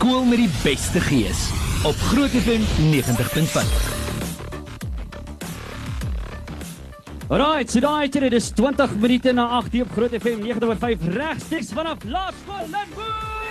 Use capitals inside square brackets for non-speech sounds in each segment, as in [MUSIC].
Skool met die beste gees op Groot FM 90.5. Alright, so daai dit is 20 minute na 8 hier op Groot FM 90.5 regstreeks vanaf Laerskool Linwood.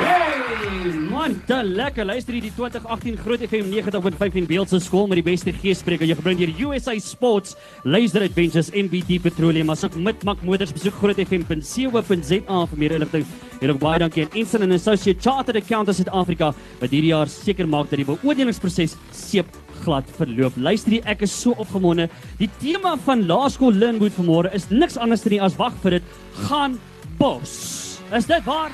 Hey, man, dan lekker luister hier die 2018 Groot FM 90.5 en beeld se skool met die beste geespreker. Jy gebring deur USA Sports, Laser Adventures en BT Petroleum. Asook met Mac Motors besoek grootfm.co.za vir meer inligting. En baie dankie aan Instant and Associate Chartered Accountants South Africa wat hierdie jaar seker maak dat die beoordelingsproses seep glad verloop. Luister, hier, ek is so opgewonde. Die tema van Laerskool Linwood vanmôre is niks anders as wag vir dit gaan bos. Is dit waar?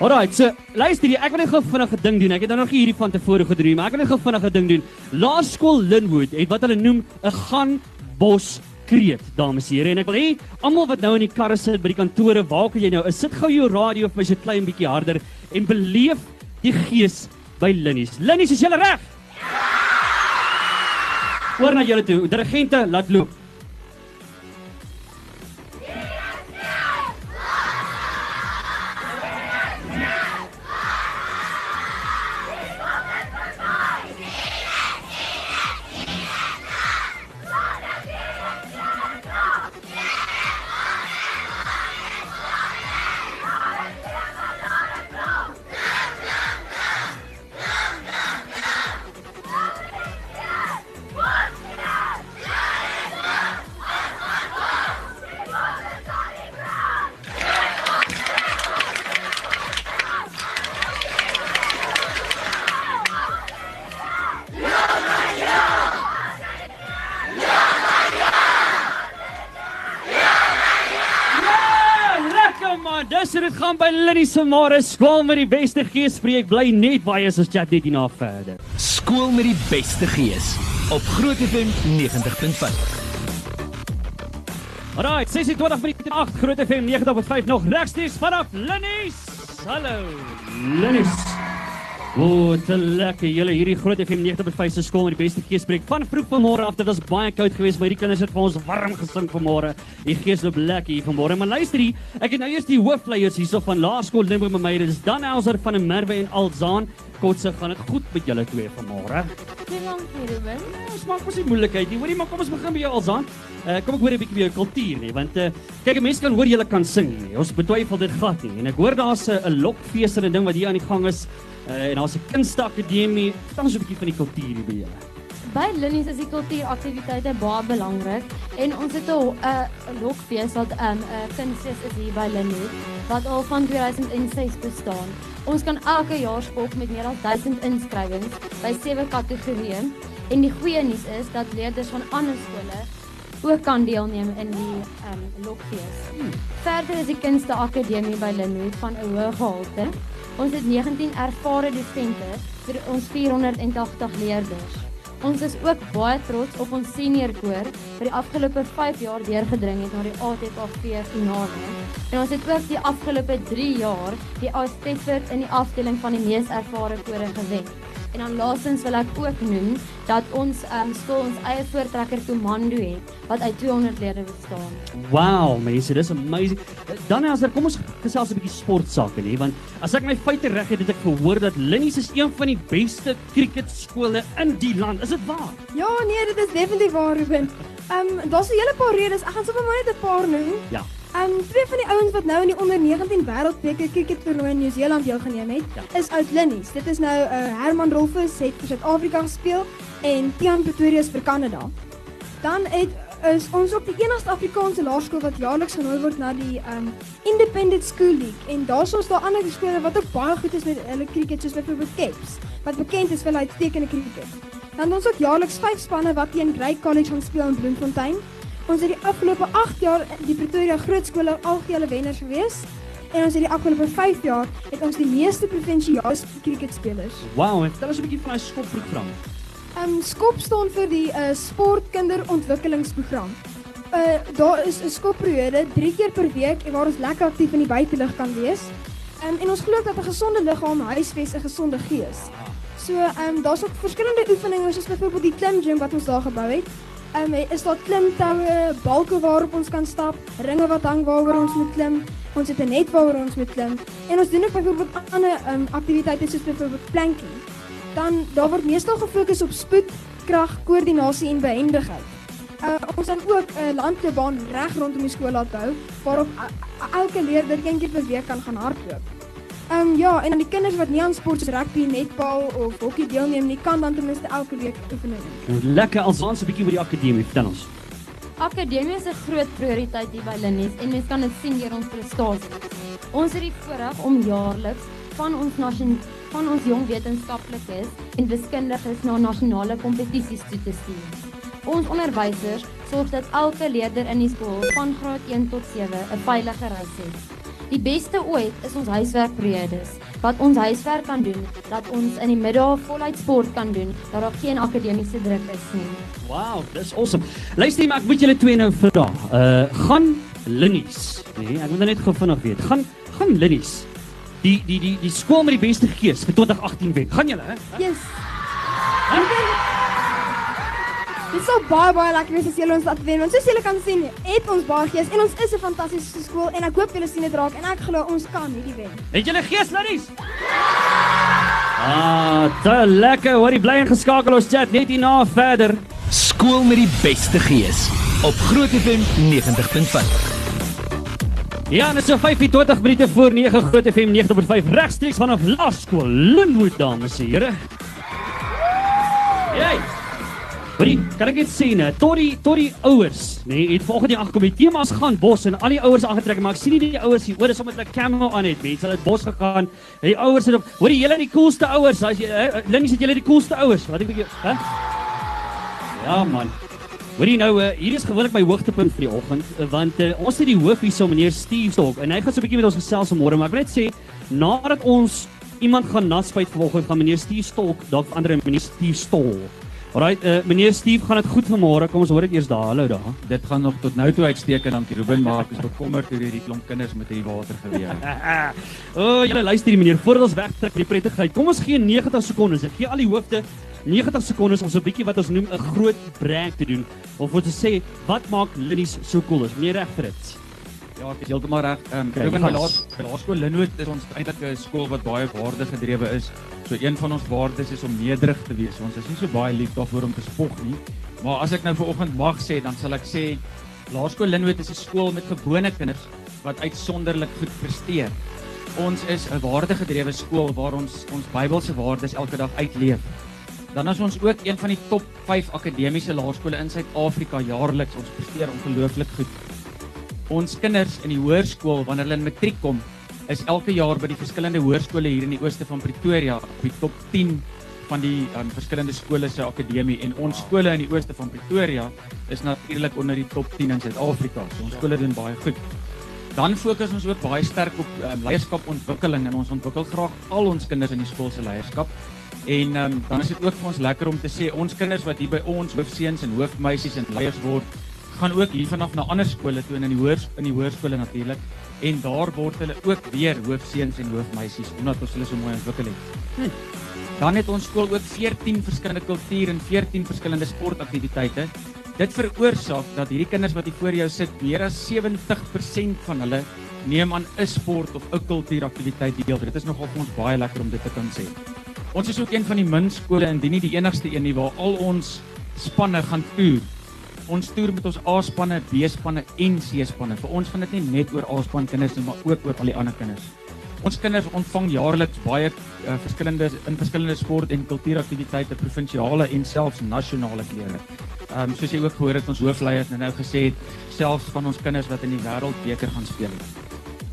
Alright, so luister jy, ek wil net gou vinnig 'n ding doen. Ek het nou nog hierdie van tevore gedoen, maar ek wil net gou vinnig 'n ding doen. Laerskool Linwood het wat hulle noem 'n gaan bos kreet, dames en here. En ek wil hê almal wat nou in die karre sit by die kantore, waar kan jy nou? Is sit gou jou radio vir my so klein bietjie harder en beleef die gees by Linnies. Linnies, is julle reg? Ja! Hoor na julle toe. Dirigente, laat loop. Dit gaan by Linnie se môre skool met die beste gees spreek bly net as ons chat net hierna verder. Skool met die beste gees op Groot FM 90.5. Alright, 26 minute 8 Groot FM 90.5 nog regstreeks vanaf Linnie. Hallo Linnie. O, te lekker. Julle hierdie groot FM 90.5 se skool met die beste geespreek van vroeg vanmôre af. Dit was baie koud geweest, maar hierdie kinders het vir ons warm gesing vanmôre. Die gees loop lekker hier vanmôre. Maar luister hier, ek het nou eers die hoofleiers hierso van Laerskool Limbo met my. Dit is Dan Elser van der Merwe en Alzaan. Kotse, gaan dit goed met julle twee vanmôre? Hier, Ruben? Ons maak mos nie moeilikheid nie. Hoorie, maar kom ons begin by jou Alzaan. Uh, kom ek hoor 'n bietjie by jou kultuur nie, want uh, kyk, mense kan hoor julle kan sing nie. Ons betwyfel dit glad nie. En ek hoor daar's 'n lokfees en 'n ding wat hier aan die gang is. Uh, en daar's 'n kunstakademie. Vertel ons 'n bietjie van die kultuur hier by julle. By Linnies is die kultuuraktiwiteite baie belangrik en ons het 'n 'n lokfees wat 'n um, 'n kunstfees is hier by Linnies wat al van 2006 bestaan. Ons kan elke jaar spok met meer as 1000 inskrywings by sewe kategorieë en die goeie nuus is dat leerders van ander skole ook kan deelneem in die um, lokfees. Hmm. Verder is die kunsteakademie by Linwood van 'n hoë gehalte. Ons het 19 ervare dosente vir ons 480 leerders. Ons is ook baie trots op ons senior koor vir die afgelope 5 jaar deurgedring het na die ATKV finale. En ons het ook die afgelope 3 jaar die Asteford in die afdeling van die mees ervare kore gewen. En dan laasens wil ek ook noem dat ons um, skool ons eie voortrekker komando het wat uit 200 lede bestaan. Wow, mense, dis amazing. Dan as kom ons gesels 'n bietjie sportsake nie, want as ek my feite reg het, het ek gehoor dat Linnies is een van die beste cricketskole in die land. Is dit waar? Ja, nee, dit is definitief waar, Ruben. Ehm um, daar's 'n hele paar redes. Ek gaan sommer net 'n paar noem. Ja. Ehm um, twee van die ouens wat nou in die onder 19 wêreldbeker cricket toernooi in Nieu-Seeland deelgeneem het, ja. is uit Linnies. Dit is nou uh, Herman Rolfus het vir Suid-Afrika gespeel en Tian Pretorius vir Kanada. Dan het is ons ook die enigste Afrikaanse laerskool wat jaarliks genooi word na die um Independent School League en daar's ons daar ander skole wat ook baie goed is met hulle cricket soos byvoorbeeld Caps wat bekend is vir hulle uitstekende cricket. Dan ons ook jaarliks vyf spanne wat teen Grey College gaan speel in Bloemfontein. Ons het die afgelope 8 jaar die Pretoria Grootskole algehele wenners gewees. En ons het die afgelope 5 jaar het ons die meeste provinsiale cricketspelers. Wow, en vertel ons 'n bietjie van daai skopprogram. Ehm um, skop staan vir die uh, sportkinderontwikkelingsprogram. Uh daar is 'n skopperiode 3 keer per week en waar ons lekker aktief in die buitelug kan wees. Um, en ons glo dat 'n gesonde liggaam huisves 'n gesonde gees. So ehm um, daar's ook verskillende oefeninge soos byvoorbeeld die klim gym wat ons daar gebou het. Um, is daar klimtoue, balke waarop ons kan stap, ringe wat hang waaroor ons moet klim. Ons het 'n net waaroor ons moet klim. En ons doen ook byvoorbeeld ander um, aktiwiteite soos byvoorbeeld planking. Dan daar word meestal gefokus op spoed, krag, koördinasie en behendigheid. Uh, ons dan ook 'n uh, landloopbaan reg rondom die skool laat bou waarop uh, elke leerder een keer per week kan gaan hardloop. Ehm um, ja, en dan die kinders wat nie aan sport soos rugby, netbal of hokkie deelneem nie, kan dan ten minste elke week oefening doen. Lekker, ons ons 'n bietjie oor die akademie, vertel ons. Akademie is 'n groot prioriteit hier by Linnies en mens kan dit sien deur ons prestasies. Ons het die voorreg om jaarliks van ons nasion van ons jong wetenskaplikes en wiskundiges na nasionale kompetisies toe te stuur. Ons onderwysers sorg dat elke leerder in die skool van graad 1 tot 7 'n veilige reis het. Die beste ooit is ons huiswerkperiodes wat ons huiswerk kan doen dat ons in die middag voluit sport kan doen dat daar geen akademiese druk is nie. Wow, dis awesome. Luister, maar ek moet julle twee nou vra. Uh gaan Linnies, nee, ek moet nou net gou vinnig weet. Gaan gaan Linnies. Die die die die skool met die beste gees vir 2018 wen. Gaan julle, hè? Yes. Dit is so baie baie lekker wees as julle ons laat wen want soos julle kan sien, het ons baie gees en ons is 'n fantastiese skool en ek hoop julle sien dit raak en ek glo ons kan hierdie wen. Het julle gees Linnies? Ah, te lekker. Hoorie bly ingeskakel ons chat net hierna verder. Skool met die beste gees op Groot FM 90.5. Ja, dit is so 25 minute voor 9 Groot FM 90.5 regstreeks vanaf Laerskool Linwood dames en here. Jy. Hoorie, kan ek net sê net tot die tot die ouers, nee, het vanoggend die aangekom. Die temas gaan bos en al die ouers aangetrek, maar ek sien nie die ouers hier. Oor is met 'n camo aan het. Mense, hulle het bos gegaan. Die ouers het op. Hoorie, julle die coolste ouers. As jy uh, Linnie sê julle die coolste ouers. Wat ek bietjie, hè? Ja man. Hoorie nou, uh, hier is gewoonlik my hoogtepunt vir die oggend, uh, want uh, ons het die hoof hier so meneer Steve Stok en hy gaan so 'n bietjie met ons gesels vanmôre, maar ek wil net sê nadat ons iemand gaan naspuit vanoggend gaan meneer Steve Stok, dalk ander meneer Steve Stol. Alright, uh, meneer Steve, gaan dit goed vanmôre? Kom ons hoor dit eers daar. Hallo daar. Dit gaan nog tot nou toe uitstekend, dankie Ruben, maar ek is bekommerd oor hierdie klomp kinders met hierdie water geweer. [LAUGHS] o, oh, julle luister hier meneer, voordat ons wegtrek die prettigheid. Kom ons gee 90 sekondes. Ek gee al die hoofde 90 sekondes om so 'n bietjie wat ons noem 'n groot brag te doen of om te sê wat maak Linnies so cool is. Meneer Regfrits. Ja, ek is heeltemal reg. Ehm Ruben, gaan. my laas by Laerskool Linwood is ons eintlik 'n skool wat baie waardegedrewe is. So een van ons waardes is om nederig te wees. Ons is nie so baie lief daarvoor om te spog nie. Maar as ek nou vanoggend mag sê, dan sal ek sê Laerskool Linwood is 'n skool met gewone kinders wat uitsonderlik goed presteer. Ons is 'n waardegedrewe skool waar ons ons Bybelse waardes elke dag uitleef. Dan is ons ook een van die top 5 akademiese laerskole in Suid-Afrika jaarliks. Ons presteer ongelooflik goed. Ons kinders in die hoërskool wanneer hulle in matriek kom, is elke jaar by die verskillende hoërskole hier in die ooste van Pretoria op die top 10 van die um, verskillende skole se akademie en ons skole in die ooste van Pretoria is natuurlik onder die top 10 in Suid-Afrika. So ons skole doen baie goed. Dan fokus ons ook baie sterk op um, leierskapontwikkeling en ons ontwikkel graag al ons kinders in die skool se leierskap. En um, dan is dit ook vir ons lekker om te sê ons kinders wat hier by ons hoofseuns en hoofmeisies en leiers word, gaan ook hier vanaf na ander skole toe in die hoër in die hoërskole natuurlik en daar word hulle ook weer hoofseuns en hoofmeisies omdat ons hulle so mooi ontwikkel het. Dan het ons skool ook 14 verskillende kultuur en 14 verskillende sportaktiwiteite. Dit veroorsaak dat hierdie kinders wat hier voor jou sit, meer as 70% van hulle neem aan 'n sport of 'n kultuuraktiwiteit deel. Dit is nogal vir ons baie lekker om dit te kan sê. Ons is ook een van die min skole indien nie die enigste een nie waar al ons spanne gaan toer. Ons toer met ons A-spanne, B-spanne en C-spanne. Vir ons gaan dit nie net oor A-span kinders nie, maar ook oor al die ander kinders. Ons kinders ontvang jaarliks baie uh, verskillende in verskillende sport en kultuuraktiwiteite, provinsiale en selfs nasionale kleure. Ehm um, soos jy ook gehoor het ons hoofleiers nou nou gesê het, selfs van ons kinders wat in die wêreldbeker gaan speel.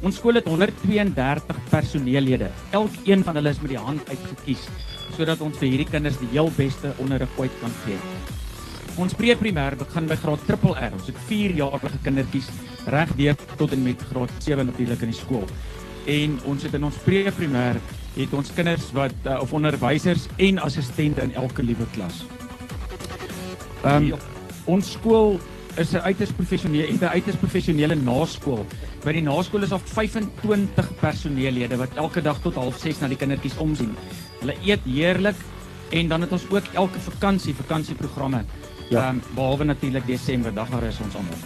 Ons skool het 132 personeellede. Elkeen van hulle is met die hand uitgekies sodat ons vir hierdie kinders die heel beste onderrig kan gee. Ons pre-primêr begin by graad triple R. Ons het 4-jarige kindertjies reg deur tot en met graad 7 natuurlik in die skool. En ons het in ons pre-primêr het ons kinders wat uh, of onderwysers en assistente in elke liewe klas. Ehm um, ons skool is 'n uiters professionele en 'n uiters professionele naskool. By die naskool is daar 25 personeellede wat elke dag tot 06:30 na die kindertjies omsien. Hulle eet heerlik en dan het ons ook elke vakansie vakansieprogramme. Ja. Ehm behalwe natuurlik Desember, dag daar is ons almal.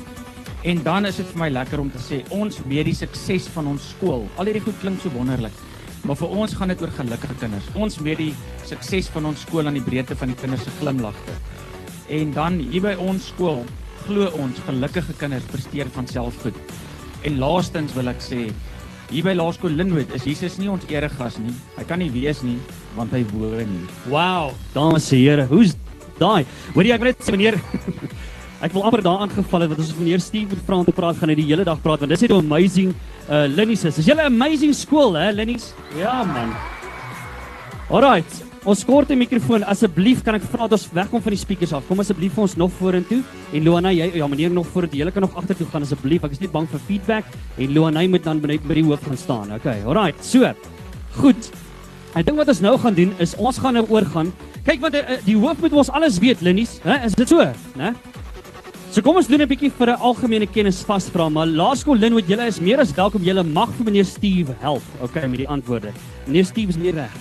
En dan is dit vir my lekker om te sê ons weet die sukses van ons skool. Al hierdie goed klink so wonderlik. Maar vir ons gaan dit oor gelukkige kinders. Ons weet die sukses van ons skool aan die breedte van die kinders se glimlagte. En dan hier by ons skool glo ons gelukkige kinders presteer van self goed. En laastens wil ek sê hier by Laerskool Linwood is Jesus nie ons eregas nie. Hy kan nie wees nie want hy woon nie. Wow, dames en here, hoe's daai? Hoorie ek wil net sê meneer [LAUGHS] Ek wil amper daaraan geval het want ons meneer Steve moet vra om te praat gaan hy die hele dag praat want dis net 'n amazing uh Linnies is. Is julle 'n amazing skool hè Linnies? Ja man. Alright, ons kort 'n mikrofoon asseblief kan ek vra dat ons wegkom van die speakers af. Kom asseblief vir ons nog vorentoe en Luana jy ja meneer nog vorentoe. Julle kan nog agtertoe gaan asseblief. Ek is net bang vir feedback en Luana moet dan by by die hoof gaan staan. Okay, alright. So. Goed. Ek dink wat ons nou gaan doen is ons gaan nou oorgaan. Kyk want uh, die hoof moet ons alles weet Linnies, hè? Is dit so, né? So kom ons doen 'n bietjie vir 'n algemene kennis vasvra, maar Laerskool Linwood, julle is meer as welkom. Julle mag vir meneer Steve help. Okay, met die antwoorde. Meneer Steve is nie reg.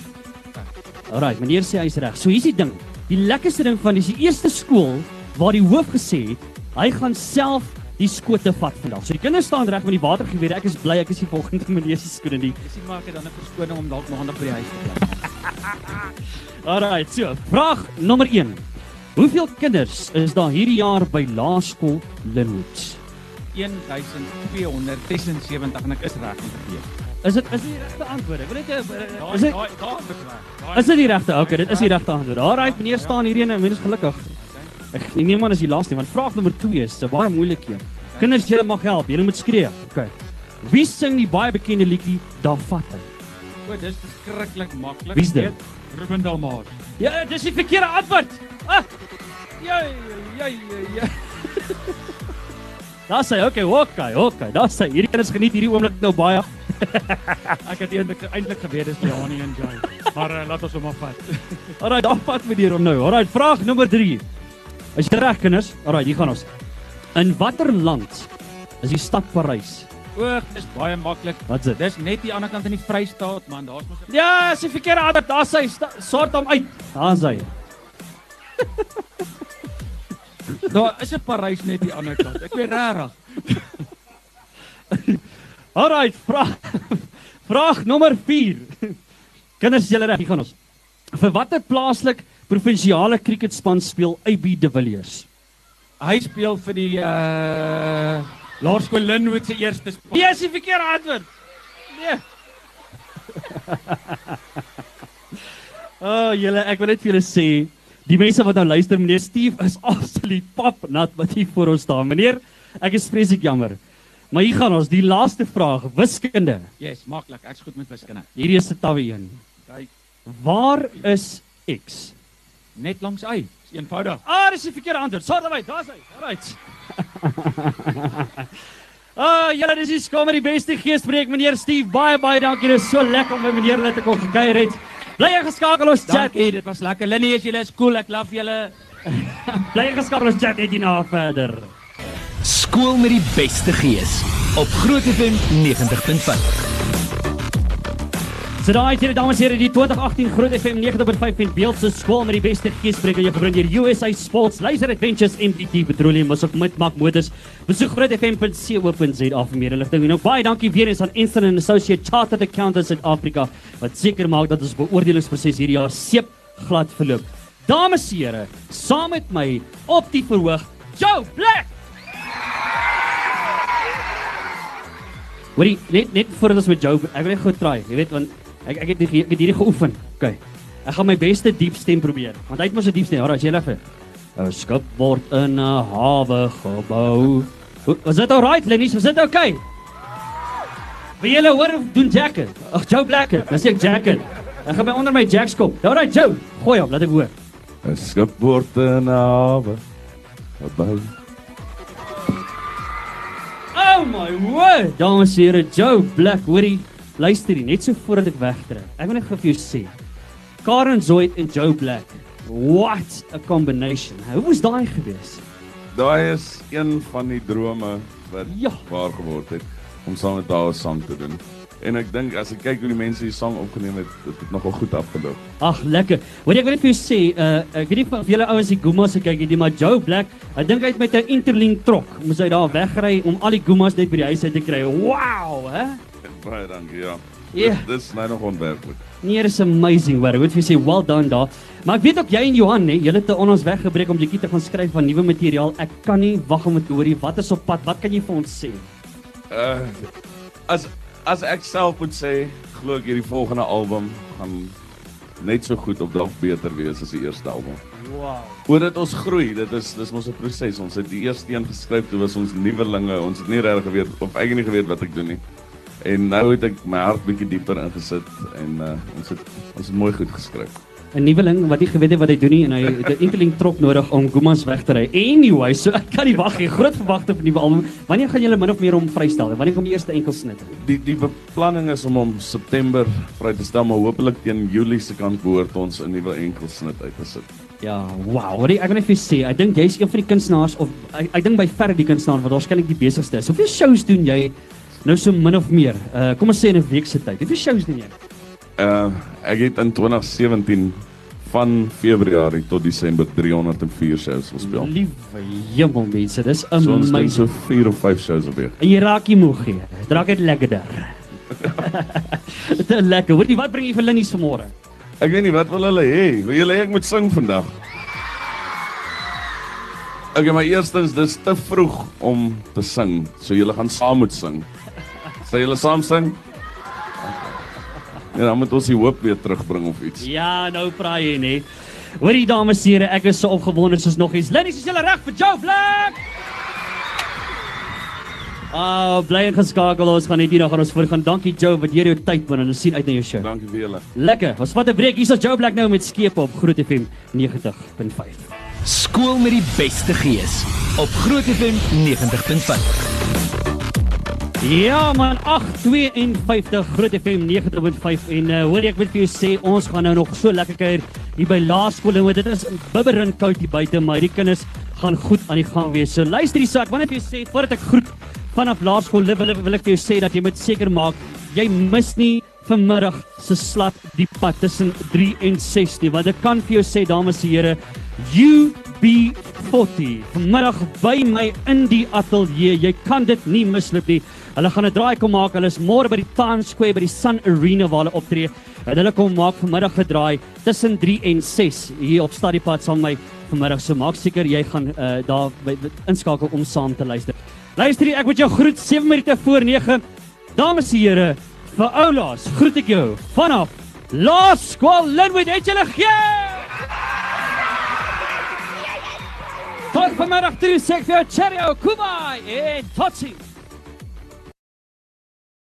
Alraai, meneer sê hy's reg. So hier's die ding. Die lekkerste ding van dis die eerste skool waar die hoof gesê het hy gaan self die skote vat vandag. So die kinders staan reg met die watergewere. Ek is bly ek is die volgende [LAUGHS] meneer se skoene nie. Dis nie maak dit dan 'n verskoning om dalk maandag by die huis te bly. [LAUGHS] Alraai, so vraag nommer 1. Hoeveel kinders is daar hierdie jaar by Laerskool Linwood? 1276 en ek is reg met die Is dit is dit die regte antwoord? Ek wil net 'n- Daai is dit is dit die regte? Okay, dit is die regte antwoord. Alraai, meneer staan hierdie en mense gelukkig. Ek nee man is die laaste want vraag nommer 2 is 'n baie moeilike een. Kinders, julle mag help. Julle moet skree. Okay. Wie sing die baie bekende liedjie Daar vat hy? O, dis verskriklik maklik. Wie's dit? Ruben Dalmar. Ja, dis die verkeerde antwoord. Ah, Ja, ja, ja, ja. [LAUGHS] daar sê okay, okay, okay. Daar sê hierdie kinders geniet hierdie oomblik nou baie. [LAUGHS] Ek het eintlik eintlik geweet dis Johnny en Joy. Maar uh, laat ons hom maar vat. [LAUGHS] Alraai, daar vat meneer hom nou. Alraai, vraag nommer 3. Is jy reg kinders? Alraai, hier gaan ons. In watter land is die stad Parys? O, dis baie maklik. Wat's dit? Dis net die ander kant in die Vrystaat, man. Daar's mos Ja, is die verkeerde antwoord. Daar sy sta- sort hom uit. Daar sy. [LAUGHS] Daar is 'n Parys net die ander kant. Ek weet regtig. [LAUGHS] Alraai, vraag [LAUGHS] vraag nommer 4. Kinders, is julle reg? Hier gaan ons. Vir watter plaaslik provinsiale cricketspan speel AB de Villiers? Hy speel vir die uh Laerskool Linwood se eerste span. Ja, is die verkeerde antwoord. Nee. oh, [LAUGHS] julle, ek wil net vir julle sê, die mense wat nou luister, meneer Steve is [LAUGHS] absoluut pap nat wat hier voor ons staan. Meneer, ek is vreeslik jammer. Maar hier gaan ons, die laaste vraag, wiskunde. Yes, maklik. Ek's goed met wiskunde. Hierdie is 'n tawwe een. Kyk, Waar is X? net langs hy. Dis eenvoudig. Ah, dis die verkeerde antwoord. Uit. Daar's hy. Alright. [LAUGHS] [LAUGHS] Ah, julle dis die skool met die beste geespreek meneer Steve. Baie baie dankie. Dit is so lekker om by meneer hulle te kom gekuier het. Bly geskakel ons chat. Dankie, dit was lekker. Linnie, as julle is cool, ek love julle. [LAUGHS] Bly geskakel ons chat net hierna verder. Skool met die beste gees op Groot FM 90.5. So daai hier dames here die 2018 Groot FM 90.5 en Beeldse skool met die beste geespreek jy gebring hier USA Sports, Laser Adventures en BT Petroleum met Mac Motors. Besoek grootfm.co.za vir meer inligting. En ook baie dankie weer eens aan Instant and Associate Chartered Accountants in Afrika wat seker maak dat ons beoordelingsproses hierdie jaar seep glad verloop. Dames en here, saam met my op die verhoog, Joe Black. Hoorie, net net voordat ons met Joe, ek wil net gou try. Jy weet want ek ek het die, ek het hierdie geoefen. OK. Ek gaan my beste diep stem probeer. Want hy het mos 'n diep stem. Alraai, jy vir. 'n Skip word in 'n hawe gebou. Was dit alright, Lenny? Was dit okay? Wil jy hoor of doen Jacket? Ag, Joe Blacker. Dis ek Jacket. Ek gaan my onder my jacks kom. Alright, Joe. Gooi hom, laat ek hoor. 'n Skip word in 'n hawe gebou. Oh my word. Dames en here, Joe Black, hoorie, luister hier, net so voordat ek wegtrek. Ek wil net vir jou sê. Karen Zoid en Joe Black. What a combination. Hoe was daai gewees? Daai is een van die drome wat Ja. waar geword het. om saam met daai sang te doen. En ek dink as ek kyk hoe die mense die sang opgeneem het, dit het nogal goed afgeloop. Ag, lekker. Hoor ek wil net vir jou sê, uh ek weet nie of julle ouens die Gumas se kyk hierdie, maar Joe Black, ek dink hy het met 'n interlink trok, moes hy daar wegry om al die Gumas net by die huis uit te kry. Wow, hè? Baie dankie, ja. Ja. Dit, dit is nou nog onwerklik. Nee, is amazing werk. Ek wil vir sê well done daar. Maar ek weet ook jy en Johan, hè, julle het te ons weggebreek om bietjie te gaan skryf van nuwe materiaal. Ek kan nie wag om te hoor nie. Wat is op pad? Wat kan jy vir ons sê? Uh as as ek self moet sê, glo ek hierdie volgende album gaan net so goed of dalk beter wees as die eerste album. Wow. Oor dit ons groei, dit is dis mos 'n proses. Ons het die eerste een geskryf toe was ons nuwelinge. Ons het nie regtig geweet of ek nie geweet wat ek doen nie. En nou het ek my hart bietjie dieper ingesit en uh ons het ons het mooi goed geskryf. 'n Nuweling wat nie geweet het wat hy doen nie en hy het 'n interlink trok nodig om Gumas weg te ry. Anyway, so ek kan nie wag nie. Groot verwagting vir die album. Wanneer gaan julle min of meer hom vrystel? Wanneer kom die eerste enkelsnit? Die die beplanning is om hom September vry te stel, maar hopelik teen Julie se kant behoort ons 'n nuwe enkelsnit uit te sit. Ja, wow. Hoorie, ek wil net vir sê, ek dink jy's een van die kunstenaars of ek, ek dink by verre die kunstenaar wat waarskynlik die besigste is. Hoeveel shows doen jy nou so min of meer? Uh kom ons sê in 'n week se tyd. Hoeveel shows doen jy? Uh ek het in 2017 van Februarie tot Desember 304 shows gespeel. Liewe hemel mense, dis So ons doen amazing. so 4 of 5 shows 'n week. En jy raak nie moeg nie. Dit raak net lekkerder. Dit is [LAUGHS] lekker. Hoorie, wat bring jy vir Linnies vanmôre? Ek weet nie wat wil hulle hê. Wil julle hê ek moet sing vandag? Okay, maar eerstens dis te vroeg om te sing. So julle gaan saam moet sing. Sal julle saam sing? Ja, dan moet ons die hoop weer terugbring of iets. Ja, nou praai jy nê. Hoorie dames en here, ek is so opgewonde soos nog eens. Linnies, is julle reg vir Joe Black? Ah, bly geskakel. Ons gaan net hier nog aan ons voorgaan. Dankie Joe wat hier jou tyd wen en ons sien uit na jou show. Dankie vir julle. Lekker. Ons vat 'n breek. Hier is Joe Black nou met Skepe op Groot FM 90.5. Skool met die beste gees op Groot FM 90.5. Ja man, 852 Groot FM 90.5 en uh, hoor ek wil vir jou sê ons gaan nou nog so lekker kuier hier by laerskool en dit is bibberend koud hier buite, maar die kinders gaan goed aan die gang wees. So luister hier saak, wanneer jy sê voordat ek groet vanaf laerskool wil, wil ek vir jou sê dat jy moet seker maak jy mis nie vanmiddag se slat die pad tussen 3 en 6 nie, want ek kan vir jou sê dames en here, UB40 vanmiddag by my in die ateljee. Jy kan dit nie misloop nie. Hulle gaan 'n draai kom maak. Hulle is môre by die Times Square by die Sun Arena waar hulle optree. En hulle kom maak vanmiddag 'n draai tussen 3 en 6 hier op Stadiepad saam met my vanmiddag. So maak seker jy gaan uh, daar by, by, inskakel om saam te luister. Luister hier, ek moet jou groet 7 minute voor 9. Dames en here, vir oulaas, groet ek jou vanaf Laerskool Linwood. Het julle gee? Tot vanmiddag 3 sê vir jou cheerio, kubai en totsiens.